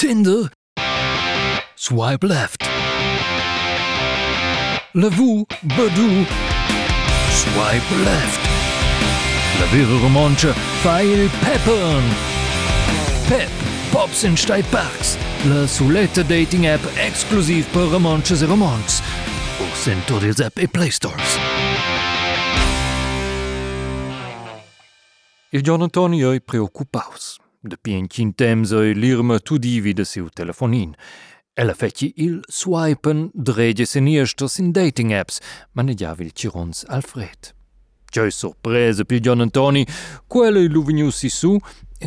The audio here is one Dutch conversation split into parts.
Tinder? Swipe left. Levu Badoo. Swipe left. La vera romancia fa il peppern. Pep, Pops in Stai Parks, la suletta dating app exclusiv per romances e romans. O sento des app e Play Stores. Il John Antonio è preoccupaus. De pientin temps ei l'irma tu divi de siu telefonin. Ella feci il swipen drege seniesters in dating apps, ma ne giavi il cirons Alfred. C'è sorpresa per John Antoni, quella illuvinusi su,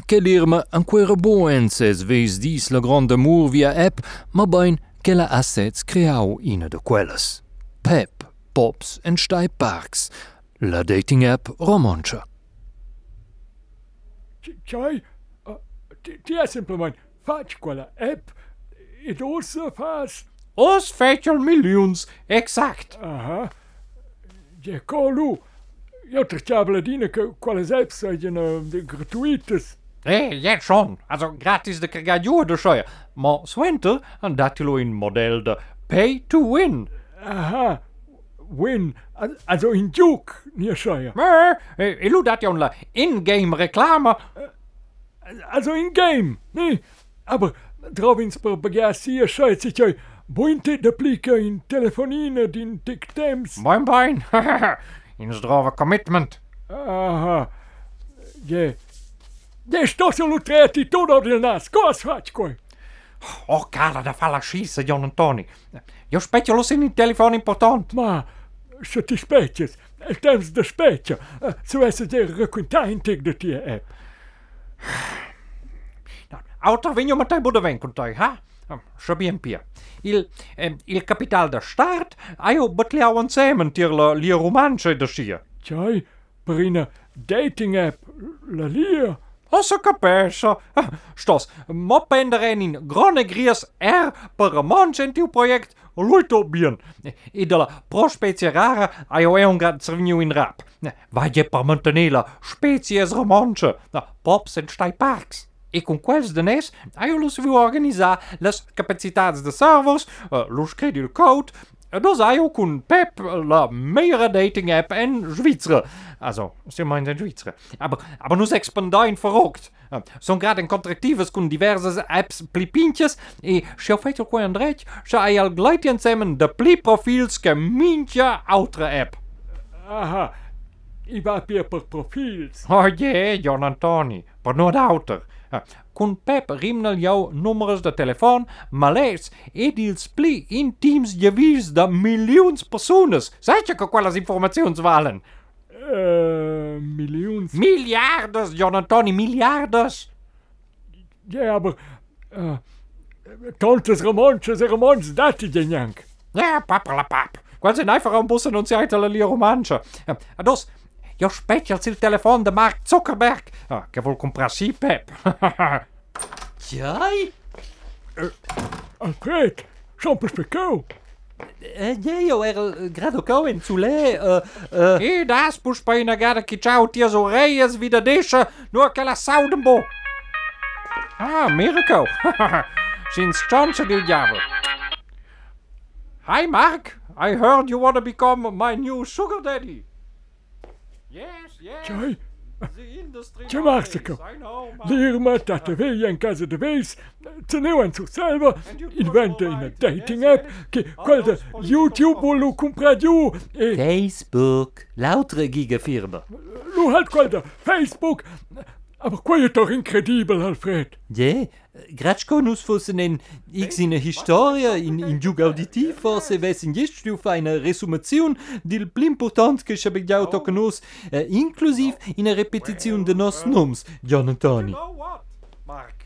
che l'irma ancora buenses ves dis la grande amour via app, ma bain che la assets creau ina de quelles. Pep, Pops en Stai Parks, la dating app romancia. Cioè, uh, ti è semplicemente faccio quella app e dosa fas. Os fetchel millions, exact. Aha. Ja, colu. Ja, dina che quelle apps sono gratuitas. Eh, jetzt schon. Also gratis de cargagiur de scheuer. Ma swenter, en datilo in model de pay to win. Aha. Win. Al- Also in Duke, nie scheuer. Maar, eh, ilu dat ja la in-game reclame. Also in Game, ne? Aber ins bagassier scheuert sich ja buinte de in telefonine din TikTems. Moin bein. in drove commitment. Aha. Ja, sto solo tretti tutto del nas. Cosa faccio qua? Oh, cara, da fa la scissa, John Antoni. Io specchio lo in telefono important. Ma, se ti specchias, il temps de specchia, uh, su esse der requintaintig de tia app. Autorinjungen tej budowenku tej, ha? Oh, Szabiem pia. Il, eh, il kapital da start, ajo betliauen zemen tir la lia romanche da schia. Tjai, per in dating app, la lia. Ossa persa. Ah, Stås, moppeendrenin grone grias er per mon gentil project luito bien. Idola prospecie rara aio eon grad serviu in rap. Vaje per mantenela species romanche, pops en stai parks. E com quels danès, aio los viu organizar as capacitats de servos, ah, uh, los credi code, e dos aio cun Pep la meilleure dating app en Schweizer. Also, sie meint in Schweizer. Aber, aber nus expandain verrockt. Uh, Son grad en contractives cun diverses apps plipintjes, e schau fetel qua andrech, scha ai al gleit insieme de pli profils ke mintja outre app. Aha. I va per per profils. Oh jee, John Antoni, per no outer. Uh, Con Pep rimnel jou nummers de telefoon, maar lees, ed ils pli intims gewies de miljoens persones. Zeg je que quelles informations valen? Uh, miljoens. Miljardes, John Antoni, miljardes. Ja, aber, uh, tantes romances e romans dati genjank. Ja, papperlapap. Qual zijn einfach een bussen und tellen li romanche. Uh, dus, jo spetjelt il telefoon de Mark Zuckerberg. Uh, che vol comprassi, Pep. Jai? Alfred, specau. Eh, io ero grado coen zu le, eh, eh, E das puspina gada ki ciao tias oreias wieder desche, nur che la saudenbo. Ah, Mirko. Sinds chance del diavolo. Hi, Mark. I heard you want to become my new sugar daddy. Yes, yes. Czaj, Czy Marsyko, Lirma, tatowy, jęka zu nehmen zu selber, i in na dating app, ki kolda YouTube lu compradiu. Facebook, lautere giga firma. Lu halt kolda Facebook, aber quel è doch incredibile, Alfred. Je, gratschko nus fossen en x in historia in in jug auditiv forse ves in gest stuf eine resumation dil pli important che sche jau tokenus uh, inclusiv in a repetition de nos noms John You Antoni. know what, Mark?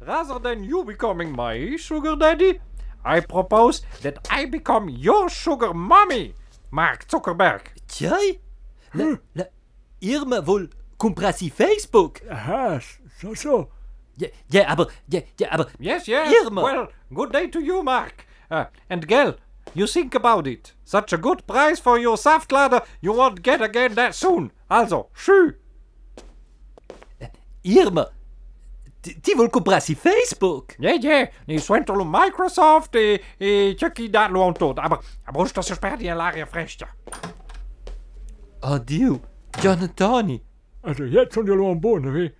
Rather than you becoming my sugar daddy, I propose that I become your sugar mommy, Mark Zuckerberg. Tjai? La, la, Irma wohl comprassi Facebook? Aha, so, so. Ja, ja, aber, ja, ja, aber, Yes, yes. Irma. Well, good day to you, Mark. Uh, and Gel, you think about it. Such a good price for your saftlader, you won't get again that soon. Also, schü. Irma, ti, ti vuol comprarsi Facebook? Ja, ja, ni suento lo Microsoft e, e chi darlo un tot. Aber, aber sto si sperdi all'aria fresca. Oddio, John Antoni. Also jetzt sind wir am Boden, weh?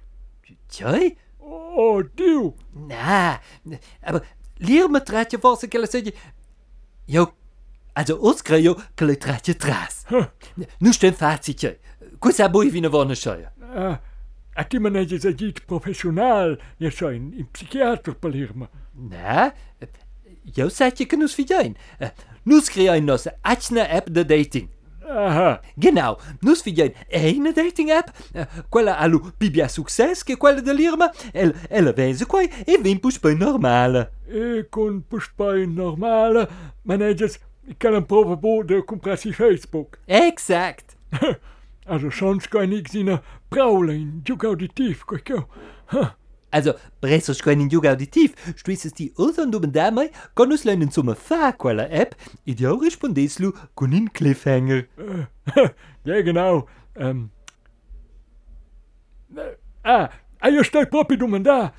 Tjoi? Oh, Dio! Na, aber lir me forse che la segge. Jo, also uskra jo che le tratje tras. Nu stem fazitje. Cosa boi vina vona scheia? Ah, a ti manege se dit professional, je zijn in psychiater palirma. Na, jo satje che nus fidein. Nus crea in nos achna app de dating. Aha. Genau, nus figien eine dating-app, quella alu pi bia success che quella dell'Irma, el, el vese quai e vin puspai normale. E con puspai normale maneges quel un prova bo de comprasi Facebook. Exact. also schon kann ich sina braulein, juk auditiv, quai Also, presso scoen in juga auditiv, stuisses ti otan duben damai, conus leinen zum fa quella app, id von Deslu con cliffhanger. ja, genau. Ehm. Ah, ah eier steigt propi dummen da.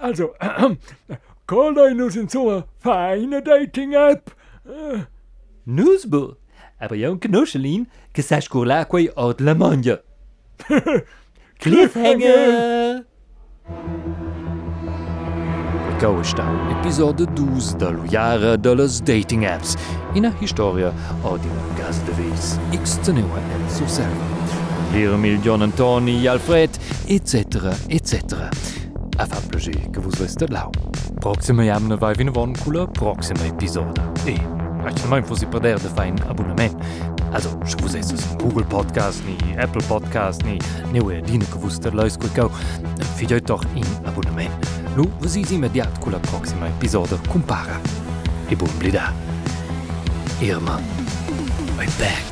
Also, call nus in so feine dating app. Nusbull. Aber ja knuschelin, che sach cour la od la manja. cliffhanger! Goestau Episode 12 de lo Jare dëlles Dating-Apps, iner Historie a diner Gasdewees, Xzenewer en sosel. Lere Millionen Tony, Alfred, etc etc. Affaplégé que vous reste lau. Proxime jamne wei vin won cooler Proxime Episode. E mein wo si perder de fein Abonnement. Also je vous es Google Podcast nie, Apple Podcast nie, neue Dine gewusst der leus go go. Fi doch in Abonnement Nu vă zi imediat cu la proxima episodă Cumpara. E bun blida. Irma. My back.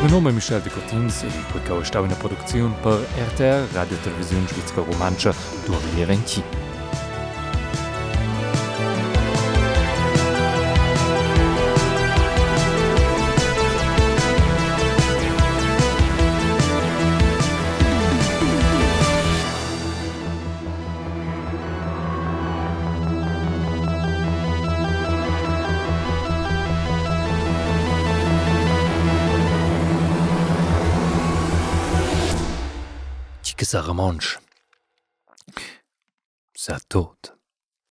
Mein Name ist Michel de Coutins, ich bin in der Produktion per RTR, Radio Television Schweizer Romanche, durch Valerien Team. sa remanche, sa tôte.